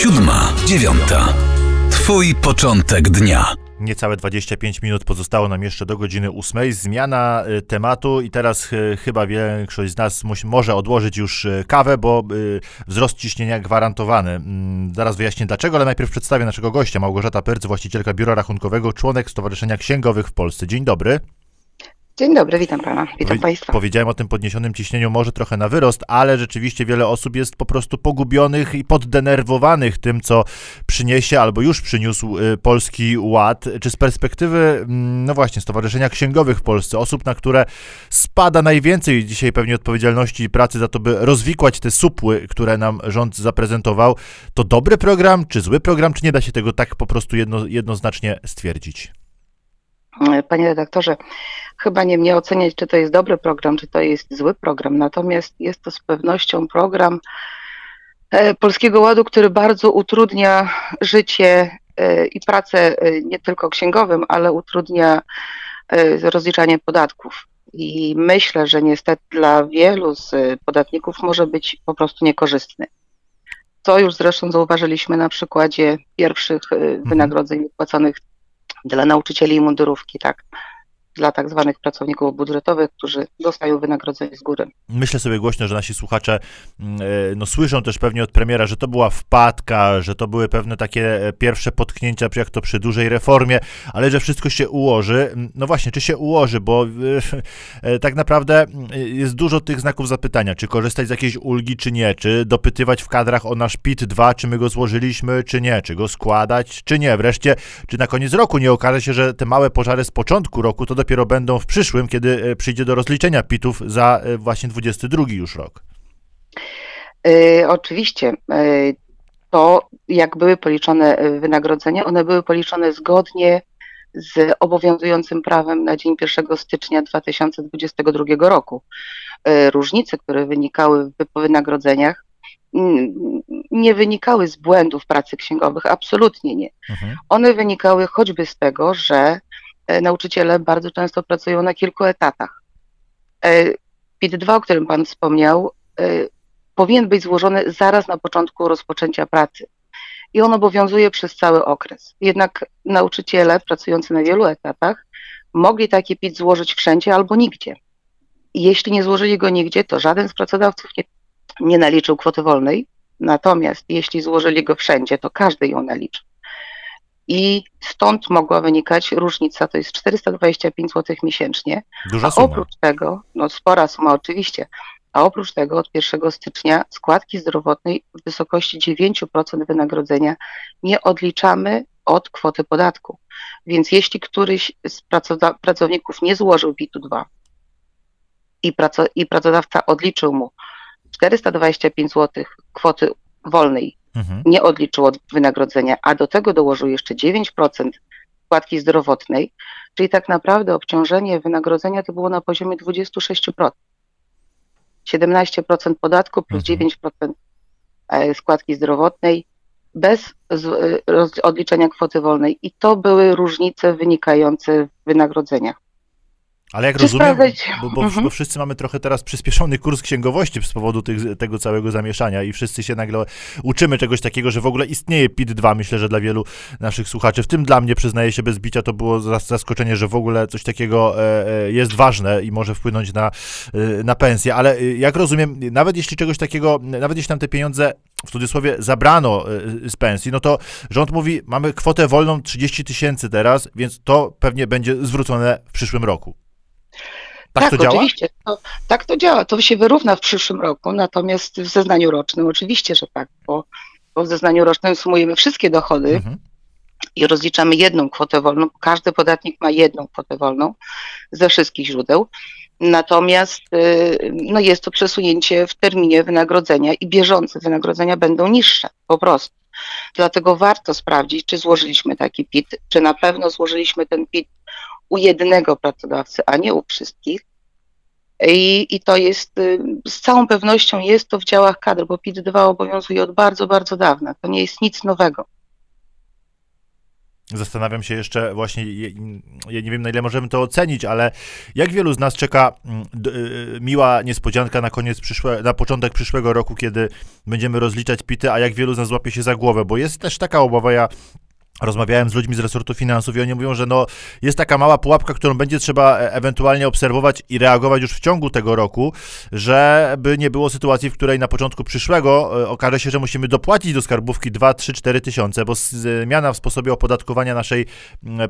Siódma, dziewiąta. Twój początek dnia. Niecałe 25 minut pozostało nam jeszcze do godziny 8. Zmiana y, tematu i teraz y, chyba większość z nas może odłożyć już y, kawę, bo wzrost ciśnienia gwarantowany. Mm, zaraz wyjaśnię dlaczego, ale najpierw przedstawię naszego gościa, Małgorzata Pyrc, właścicielka Biura Rachunkowego, członek Stowarzyszenia Księgowych w Polsce. Dzień dobry. Dzień dobry, witam pana, witam Powie- państwa. Powiedziałem o tym podniesionym ciśnieniu może trochę na wyrost, ale rzeczywiście wiele osób jest po prostu pogubionych i poddenerwowanych tym, co przyniesie albo już przyniósł y, Polski Ład. Czy z perspektywy, mm, no właśnie, Stowarzyszenia Księgowych w Polsce, osób, na które spada najwięcej dzisiaj pewnie odpowiedzialności i pracy za to, by rozwikłać te supły, które nam rząd zaprezentował, to dobry program, czy zły program, czy nie da się tego tak po prostu jedno, jednoznacznie stwierdzić? Panie redaktorze, chyba nie mnie oceniać, czy to jest dobry program, czy to jest zły program, natomiast jest to z pewnością program e, Polskiego Ładu, który bardzo utrudnia życie e, i pracę e, nie tylko księgowym, ale utrudnia e, rozliczanie podatków. I myślę, że niestety dla wielu z e, podatników może być po prostu niekorzystny. Co już zresztą zauważyliśmy na przykładzie pierwszych e, wynagrodzeń wypłaconych dla nauczycieli i mundurówki, tak. Dla tak zwanych pracowników budżetowych, którzy dostają wynagrodzenie z góry. Myślę sobie głośno, że nasi słuchacze mm, e, no, słyszą też pewnie od premiera, że to była wpadka, że to były pewne takie e, pierwsze potknięcia, jak to przy dużej reformie, ale że wszystko się ułoży. Mm, No właśnie, czy się ułoży, bo e, tak naprawdę mm, jest dużo tych znaków zapytania, czy korzystać z jakiejś ulgi, czy nie, czy dopytywać w kadrach o nasz PIT-2, czy my go złożyliśmy, czy nie, czy go składać, czy nie. Wreszcie, czy na koniec roku nie okaże się, że te małe pożary z początku roku to dopiero będą w przyszłym, kiedy e, przyjdzie do rozliczenia PIT-ów za e, właśnie 22 już rok. E, oczywiście to, jak były policzone wynagrodzenia, one były policzone zgodnie z obowiązującym prawem na dzień 1 stycznia 2022 roku. Różnice, które wynikały w wynagrodzeniach, nie wynikały z błędów pracy księgowych, absolutnie nie. Mhm. One wynikały choćby z tego, że nauczyciele bardzo często pracują na kilku etatach. E, PIT-2, o którym Pan wspomniał, e, powinien być złożony zaraz na początku rozpoczęcia pracy i on obowiązuje przez cały okres. Jednak nauczyciele pracujący na wielu etatach mogli taki PIT złożyć wszędzie albo nigdzie. Jeśli nie złożyli go nigdzie, to żaden z pracodawców nie, nie naliczył kwoty wolnej, natomiast jeśli złożyli go wszędzie, to każdy ją naliczył. I stąd mogła wynikać różnica, to jest 425 zł miesięcznie, Duża a suma. oprócz tego, no spora suma oczywiście, a oprócz tego od 1 stycznia składki zdrowotnej w wysokości 9% wynagrodzenia nie odliczamy od kwoty podatku. Więc jeśli któryś z pracowników nie złożył PIT-2 i, i pracodawca odliczył mu 425 zł kwoty wolnej, Mhm. nie odliczył od wynagrodzenia, a do tego dołożył jeszcze 9% składki zdrowotnej, czyli tak naprawdę obciążenie wynagrodzenia to było na poziomie 26%. 17% podatku plus Mhm. 9% e, składki zdrowotnej bez e, odliczenia kwoty wolnej. I to były różnice wynikające w wynagrodzeniach. Ale jak rozumiem, bo, bo, Mhm. bo wszyscy mamy trochę teraz przyspieszony kurs księgowości z powodu tych, tego całego zamieszania i wszyscy się nagle uczymy czegoś takiego, że w ogóle istnieje PIT-2. Myślę, że dla wielu naszych słuchaczy, w tym dla mnie, przyznaję się bez bicia, to było zas- zaskoczenie, że w ogóle coś takiego e, e, jest ważne i może wpłynąć na, e, na pensję. Ale jak rozumiem, nawet jeśli czegoś takiego, nawet jeśli nam te pieniądze w cudzysłowie zabrano z pensji, no to rząd mówi, mamy kwotę wolną 30 tysięcy teraz, więc to pewnie będzie zwrócone w przyszłym roku. Tak, to działa? oczywiście. To, tak to działa. To się wyrówna w przyszłym roku, natomiast w zeznaniu rocznym oczywiście, że tak, bo, bo w zeznaniu rocznym sumujemy wszystkie dochody Mhm. i rozliczamy jedną kwotę wolną. Każdy podatnik ma jedną kwotę wolną ze wszystkich źródeł. Natomiast y, no jest to przesunięcie w terminie wynagrodzenia i bieżące wynagrodzenia będą niższe po prostu. Dlatego warto sprawdzić, czy złożyliśmy taki PIT, czy na pewno złożyliśmy ten PIT u jednego pracodawcy, a nie u wszystkich. I, I to jest, y, z całą pewnością jest to w działach kadr, bo PIT-2 obowiązuje od bardzo, bardzo dawna. To nie jest nic nowego. zastanawiam się jeszcze właśnie, ja nie wiem na ile możemy to ocenić, ale jak wielu z nas czeka mm, y, miła niespodzianka na koniec przyszłe, na początek przyszłego roku, kiedy będziemy rozliczać pity, a jak wielu z nas złapie się za głowę, bo jest też taka obawa, ja Rozmawiałem z ludźmi z resortu finansów i oni mówią, że no, jest taka mała pułapka, którą będzie trzeba e, ewentualnie obserwować i reagować już w ciągu tego roku, żeby nie było sytuacji, w której na początku przyszłego e, okaże się, że musimy dopłacić do skarbówki 2, 3, 4 tysiące, bo zmiana w sposobie opodatkowania naszej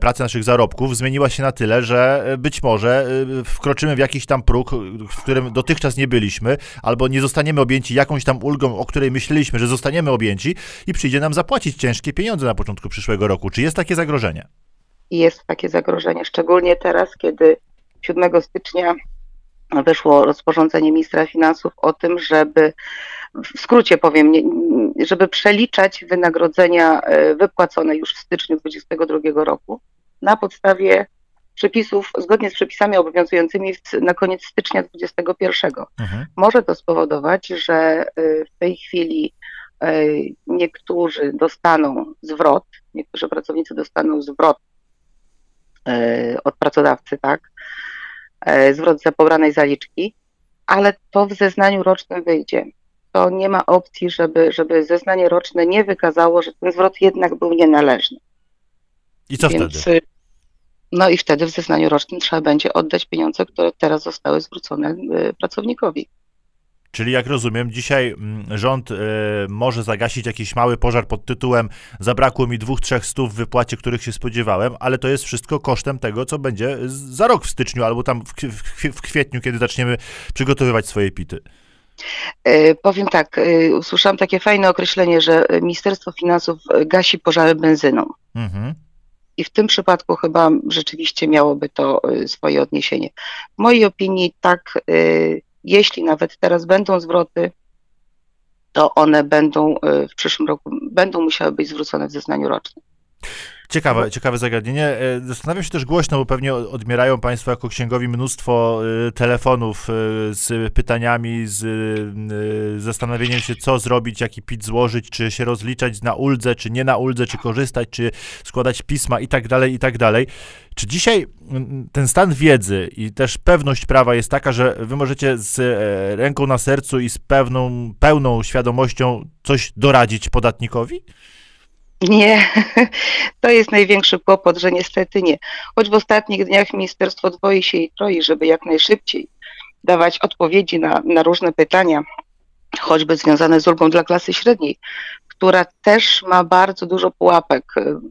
pracy, naszych zarobków zmieniła się na tyle, że e, być może wkroczymy w jakiś tam próg, w którym dotychczas nie byliśmy, albo nie zostaniemy objęci jakąś tam ulgą, o której myśleliśmy, że zostaniemy objęci i przyjdzie nam zapłacić ciężkie pieniądze na początku przyszłego roku. Czy jest takie zagrożenie? Jest takie zagrożenie, szczególnie teraz, kiedy 7 stycznia wyszło rozporządzenie ministra finansów o tym, żeby, w skrócie powiem, żeby przeliczać wynagrodzenia e, wypłacone już w styczniu 2022 roku na podstawie przepisów, zgodnie z przepisami obowiązującymi na koniec stycznia 2021. Mhm. Może to spowodować, że e, w tej chwili niektórzy dostaną zwrot, niektórzy pracownicy dostaną zwrot e, od pracodawcy, tak, e, zwrot za pobranej zaliczki, ale to w zeznaniu rocznym wyjdzie. To nie ma opcji, żeby, żeby zeznanie roczne nie wykazało, że ten zwrot jednak był nienależny. I co Więc, wtedy? No i wtedy w zeznaniu rocznym trzeba będzie oddać pieniądze, które teraz zostały zwrócone pracownikowi. Czyli jak rozumiem, dzisiaj mm, rząd y, może zagasić jakiś mały pożar pod tytułem zabrakło mi dwóch, trzech stów w wypłacie, których się spodziewałem, ale to jest wszystko kosztem tego, co będzie za rok w styczniu albo tam w, w, w kwietniu, kiedy zaczniemy przygotowywać swoje pity. Y, powiem tak, y, usłyszałam takie fajne określenie, że Ministerstwo Finansów gasi pożary benzyną. Mhm. I w tym przypadku chyba rzeczywiście miałoby to swoje odniesienie. W mojej opinii tak jeśli nawet teraz będą zwroty, to one będą y, w przyszłym roku, będą musiały być zwrócone w zeznaniu rocznym. Ciekawe, ciekawe zagadnienie. E, zastanawiam się też głośno, bo pewnie odmierają Państwo jako księgowi mnóstwo e, telefonów e, z pytaniami, z zastanowieniem się, co zrobić, jaki PIT złożyć, czy się rozliczać na uldze, czy nie na uldze, czy korzystać, czy składać pisma i tak dalej, i tak dalej. Czy dzisiaj ten stan wiedzy i też pewność prawa jest taka, że wy możecie z ręką na sercu i z pewną, pełną świadomością coś doradzić podatnikowi? Nie, to jest największy kłopot, że niestety nie. Choć w ostatnich dniach ministerstwo dwoi się i troi, żeby jak najszybciej dawać odpowiedzi na, na różne pytania, choćby związane z ulgą dla klasy średniej, która też ma bardzo dużo pułapek,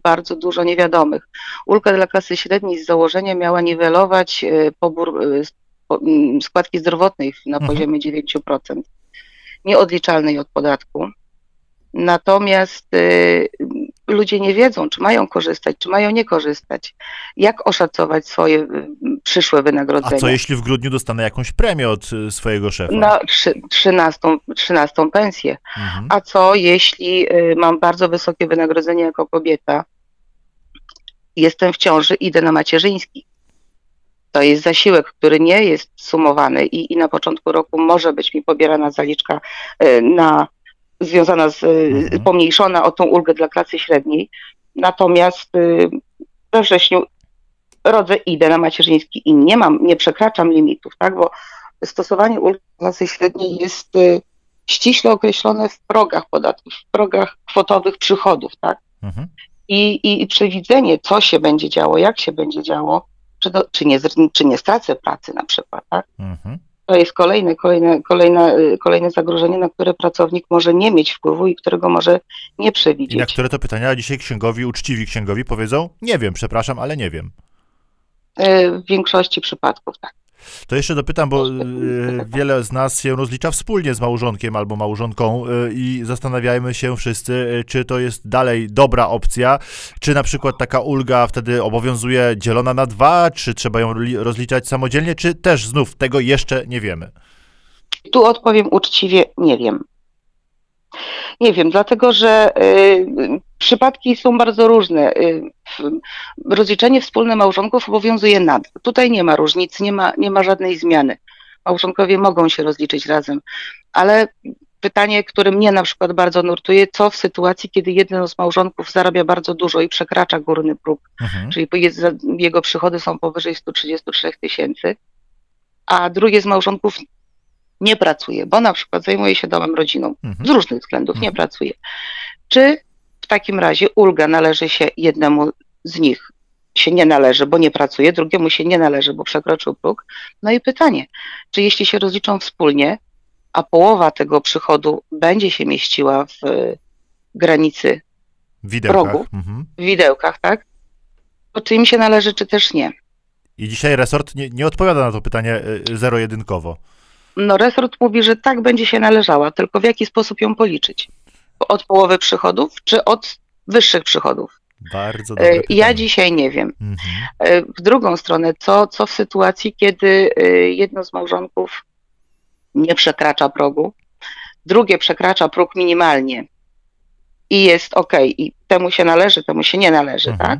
bardzo dużo niewiadomych. Ulga dla klasy średniej z założenia miała niwelować e, pobór e, składki zdrowotnej na mhm. poziomie 9%, nieodliczalnej od podatku. Natomiast y, ludzie nie wiedzą, czy mają korzystać, czy mają nie korzystać. Jak oszacować swoje y, przyszłe wynagrodzenie? A co jeśli w grudniu dostanę jakąś premię od y, swojego szefa? No, trzynastą, trzynastą pensję. Mhm. A co jeśli y, mam bardzo wysokie wynagrodzenie jako kobieta, jestem w ciąży, idę na macierzyński? To jest zasiłek, który nie jest sumowany i, i na początku roku może być mi pobierana zaliczka na związana z, mhm. pomniejszona o tą ulgę dla klasy średniej. Natomiast y, we wrześniu rodzę, idę na macierzyński i nie mam, nie przekraczam limitów, tak, bo stosowanie ulgi klasy średniej jest y, ściśle określone w progach podatków, w progach kwotowych przychodów, tak. Mhm. I, i, I przewidzenie, co się będzie działo, jak się będzie działo, czy, do, czy, nie, czy nie stracę pracy na przykład, tak? Mhm to jest kolejne, kolejne, kolejne, y, kolejne zagrożenie, na które pracownik może nie mieć wpływu i którego może nie przewidzieć. I na które to pytania dzisiaj księgowi, uczciwi księgowi powiedzą, nie wiem, przepraszam, ale nie wiem. Y, w większości przypadków tak. To jeszcze dopytam, bo y, wiele z nas się rozlicza wspólnie z małżonkiem albo małżonką y, i zastanawiajmy się wszyscy, y, czy to jest dalej dobra opcja, czy na przykład taka ulga wtedy obowiązuje dzielona na dwa, czy trzeba ją rozliczać samodzielnie, czy też znów tego jeszcze nie wiemy. Tu odpowiem uczciwie, nie wiem. Nie wiem, dlatego że y, przypadki są bardzo różne. Y, rozliczenie wspólne małżonków obowiązuje nadal. Tutaj nie ma różnic, nie ma, nie ma żadnej zmiany. Małżonkowie mogą się rozliczyć razem, ale pytanie, które mnie na przykład bardzo nurtuje, co w sytuacji, kiedy jeden z małżonków zarabia bardzo dużo i przekracza górny próg, Mhm. czyli jest, jego przychody są powyżej 133 tysięcy, a drugie z małżonków nie pracuje, bo na przykład zajmuje się domem, rodziną, Mhm. z różnych względów nie Mhm. pracuje. Czy w takim razie ulga należy się jednemu z nich? Się nie należy, bo nie pracuje, drugiemu się nie należy, bo przekroczył próg. No i pytanie, czy jeśli się rozliczą wspólnie, a połowa tego przychodu będzie się mieściła w e, granicy W widełkach. progu. Mhm. w widełkach, tak? To czy im się należy, czy też nie? I dzisiaj resort nie, nie odpowiada na to pytanie y, zero-jedynkowo. No resort mówi, że tak będzie się należała, tylko w jaki sposób ją policzyć? Od połowy przychodów, czy od wyższych przychodów? Bardzo E, dobre Ja pytanie. dzisiaj nie wiem. Mhm. E, W drugą stronę, co, co w sytuacji, kiedy e, jedno z małżonków nie przekracza progu, drugie przekracza próg minimalnie i jest ok, i temu się należy, temu się nie należy, Mhm. tak?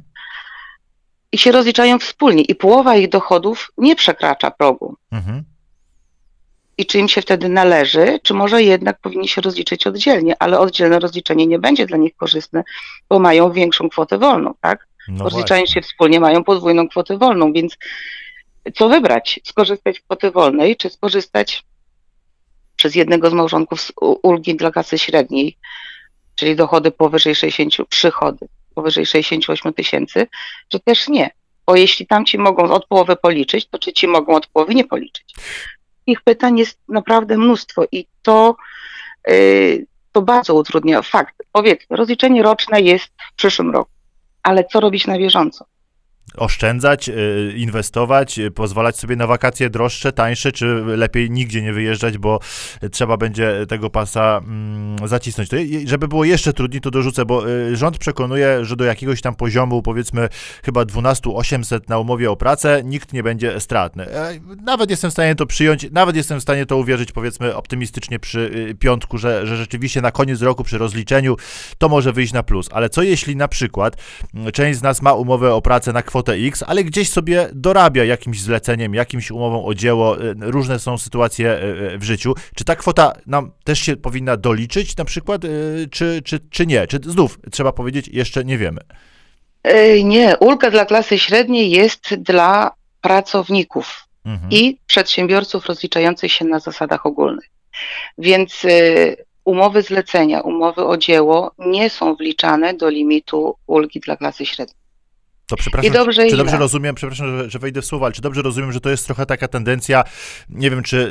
I się rozliczają wspólnie i połowa ich dochodów nie przekracza progu. Mhm. I czy im się wtedy należy, czy może jednak powinni się rozliczyć oddzielnie, ale oddzielne rozliczenie nie będzie dla nich korzystne, bo mają większą kwotę wolną, tak? No Rozliczając się wspólnie mają podwójną kwotę wolną, więc co wybrać? Skorzystać z kwoty wolnej, czy skorzystać przez jednego z małżonków z ulgi dla kasy średniej, czyli dochody powyżej 60, przychody powyżej 68 tysięcy, czy też nie? Bo jeśli tamci mogą od połowy policzyć, to czy ci mogą od połowy nie policzyć? Ich pytań jest naprawdę mnóstwo i to, yy, to bardzo utrudnia fakt. Powiedzmy, rozliczenie roczne jest w przyszłym roku, ale co robić na bieżąco? Oszczędzać, y, inwestować, y, pozwalać sobie na wakacje droższe, tańsze, czy lepiej nigdzie nie wyjeżdżać, bo trzeba będzie tego pasa mm, zacisnąć. To, żeby było jeszcze trudniej, to dorzucę, bo y, rząd przekonuje, że do jakiegoś tam poziomu, powiedzmy chyba 12 800 na umowie o pracę, nikt nie będzie stratny. E, Nawet jestem w stanie to przyjąć, nawet jestem w stanie to uwierzyć, powiedzmy optymistycznie przy piątku, że, że rzeczywiście na koniec roku przy rozliczeniu to może wyjść na plus. Ale co jeśli na przykład część z nas ma umowę o pracę na kwotę X, ale gdzieś sobie dorabia jakimś zleceniem, jakimś umową o dzieło, y, różne są sytuacje y, y, w życiu. Czy ta kwota nam też się powinna doliczyć na przykład, czy, czy, czy nie? Czy znów trzeba powiedzieć, jeszcze nie wiemy. Yy, Nie, ulga dla klasy średniej jest dla pracowników Mhm. i przedsiębiorców rozliczających się na zasadach ogólnych. Więc umowy zlecenia, umowy o dzieło nie są wliczane do limitu ulgi dla klasy średniej. To przepraszam, dobrze, czy dobrze rozumiem, przepraszam, że, że wejdę w słowo, ale czy dobrze rozumiem, że to jest trochę taka tendencja, nie wiem, czy y,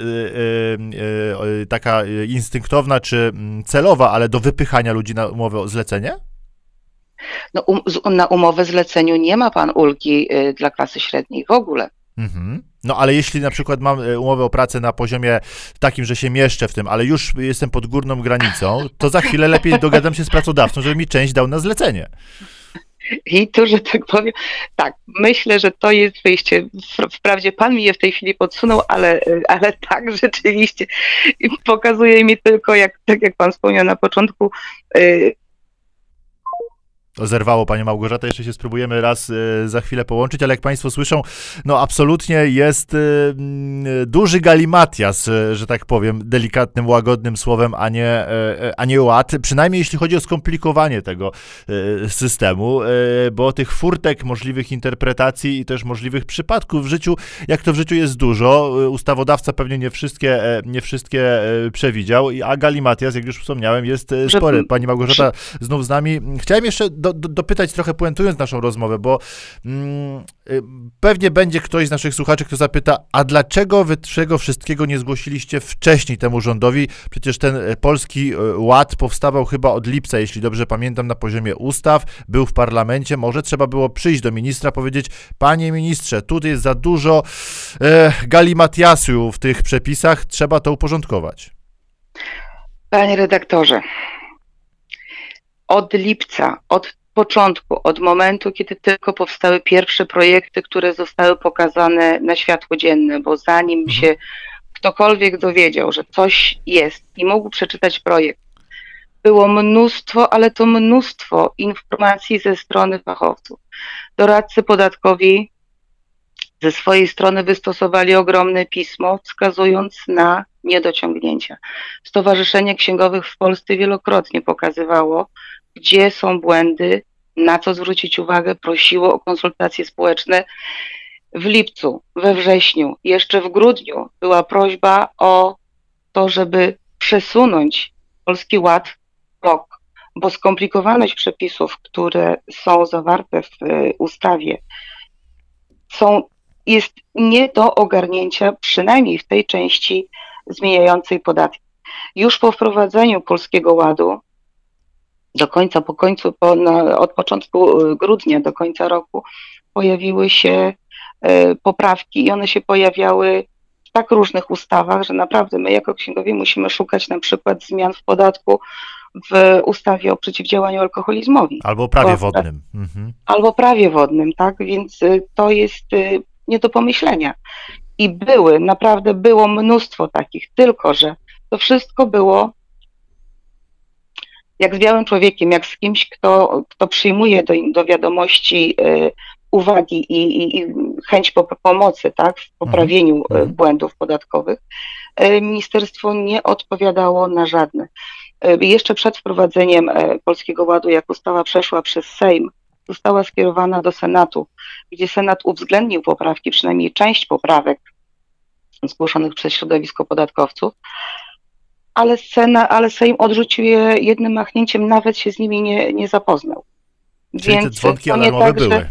y, y, taka y, instynktowna, czy mm, celowa, ale do wypychania ludzi na umowę o zlecenie? No, um, na umowę zleceniu nie ma pan ulgi y, dla klasy średniej w ogóle. Mhm. No ale jeśli na przykład mam umowę o pracę na poziomie takim, że się mieszczę w tym, ale już jestem pod górną granicą, to za chwilę lepiej dogadam się z pracodawcą, żeby mi część dał na zlecenie. I tu, że tak powiem, tak, myślę, że to jest wyjście. Wprawdzie pan mi je w tej chwili podsunął, ale, ale tak rzeczywiście I pokazuje mi tylko, jak, tak jak pan wspomniał na początku, y, Zerwało Panią Małgorzata, jeszcze się spróbujemy raz e, za chwilę połączyć, ale jak Państwo słyszą, no absolutnie jest e, mm, duży galimatias, że tak powiem, delikatnym, łagodnym słowem, a nie, e, a nie ład, przynajmniej jeśli chodzi o skomplikowanie tego systemu, bo tych furtek, możliwych interpretacji i też możliwych przypadków w życiu, jak to w życiu jest dużo, ustawodawca pewnie nie wszystkie, nie wszystkie przewidział, a galimatias, jak już wspomniałem, jest spory. Pani Małgorzata znów z nami. Chciałem jeszcze do, do, dopytać, trochę puentując naszą rozmowę, bo mm, y, pewnie będzie ktoś z naszych słuchaczy, kto zapyta, a dlaczego wy tego wszystkiego nie zgłosiliście wcześniej temu rządowi? Przecież ten e, polski e, ład powstawał chyba od lipca, jeśli dobrze pamiętam, na poziomie ustaw, był w parlamencie, może trzeba było przyjść do ministra, powiedzieć, panie ministrze, tu jest za dużo e, galimatiasu w tych przepisach, trzeba to uporządkować. Panie redaktorze, od lipca, od początku, od momentu, kiedy tylko powstały pierwsze projekty, które zostały pokazane na światło dzienne, bo zanim Mhm. się ktokolwiek dowiedział, że coś jest i mógł przeczytać projekt, było mnóstwo, ale to mnóstwo informacji ze strony fachowców. Doradcy podatkowi ze swojej strony wystosowali ogromne pismo, wskazując na niedociągnięcia. Stowarzyszenie Księgowych w Polsce wielokrotnie pokazywało, gdzie są błędy, na co zwrócić uwagę, prosiło o konsultacje społeczne. W lipcu, we wrześniu, jeszcze w grudniu była prośba o to, żeby przesunąć Polski Ład rok, bo skomplikowaność przepisów, które są zawarte w y, ustawie, są, jest nie do ogarnięcia, przynajmniej w tej części zmieniającej podatki. Już po wprowadzeniu Polskiego Ładu, do końca, po końcu, po, na, od początku y, grudnia do końca roku, pojawiły się y, poprawki i one się pojawiały w tak różnych ustawach, że naprawdę my jako księgowi musimy szukać na przykład zmian w podatku w ustawie o przeciwdziałaniu alkoholizmowi. Albo prawie wodnym. Mhm. Albo prawie wodnym, tak? Więc y, to jest nie do pomyślenia. I były, naprawdę było mnóstwo takich, tylko że to wszystko było jak z białym człowiekiem, jak z kimś, kto, kto przyjmuje do, do wiadomości y, uwagi i, i, i chęć po, pomocy tak, w poprawieniu Mhm. błędów podatkowych. Y, Ministerstwo nie odpowiadało na żadne. Y, Jeszcze przed wprowadzeniem e, Polskiego Ładu, jak ustawa przeszła przez Sejm, została skierowana do Senatu, gdzie Senat uwzględnił poprawki, przynajmniej część poprawek zgłoszonych przez środowisko podatkowców, ale, Sena, ale Sejm odrzucił je jednym machnięciem, nawet się z nimi nie, nie zapoznał. Czyli te dzwonki alarmowe tak, były.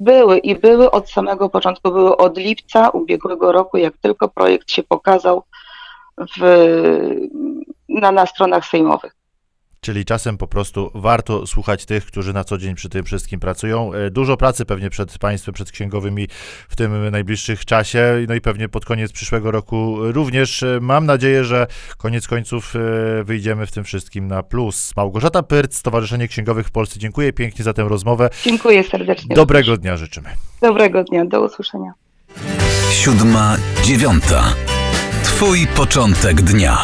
były i były od samego początku, były od lipca ubiegłego roku, jak tylko projekt się pokazał w, na, na stronach sejmowych. Czyli czasem po prostu warto słuchać tych, którzy na co dzień przy tym wszystkim pracują. E, Dużo pracy pewnie przed państwem, przed księgowymi w tym najbliższych czasie, no i pewnie pod koniec przyszłego roku również. E, Mam nadzieję, że koniec końców e, wyjdziemy w tym wszystkim na plus. Małgorzata Pyrt, Stowarzyszenie Księgowych w Polsce, dziękuję pięknie za tę rozmowę. Dziękuję serdecznie. Dobrego dnia życzymy. Dobrego dnia, do usłyszenia. Siódma, dziewiąta. Twój początek dnia.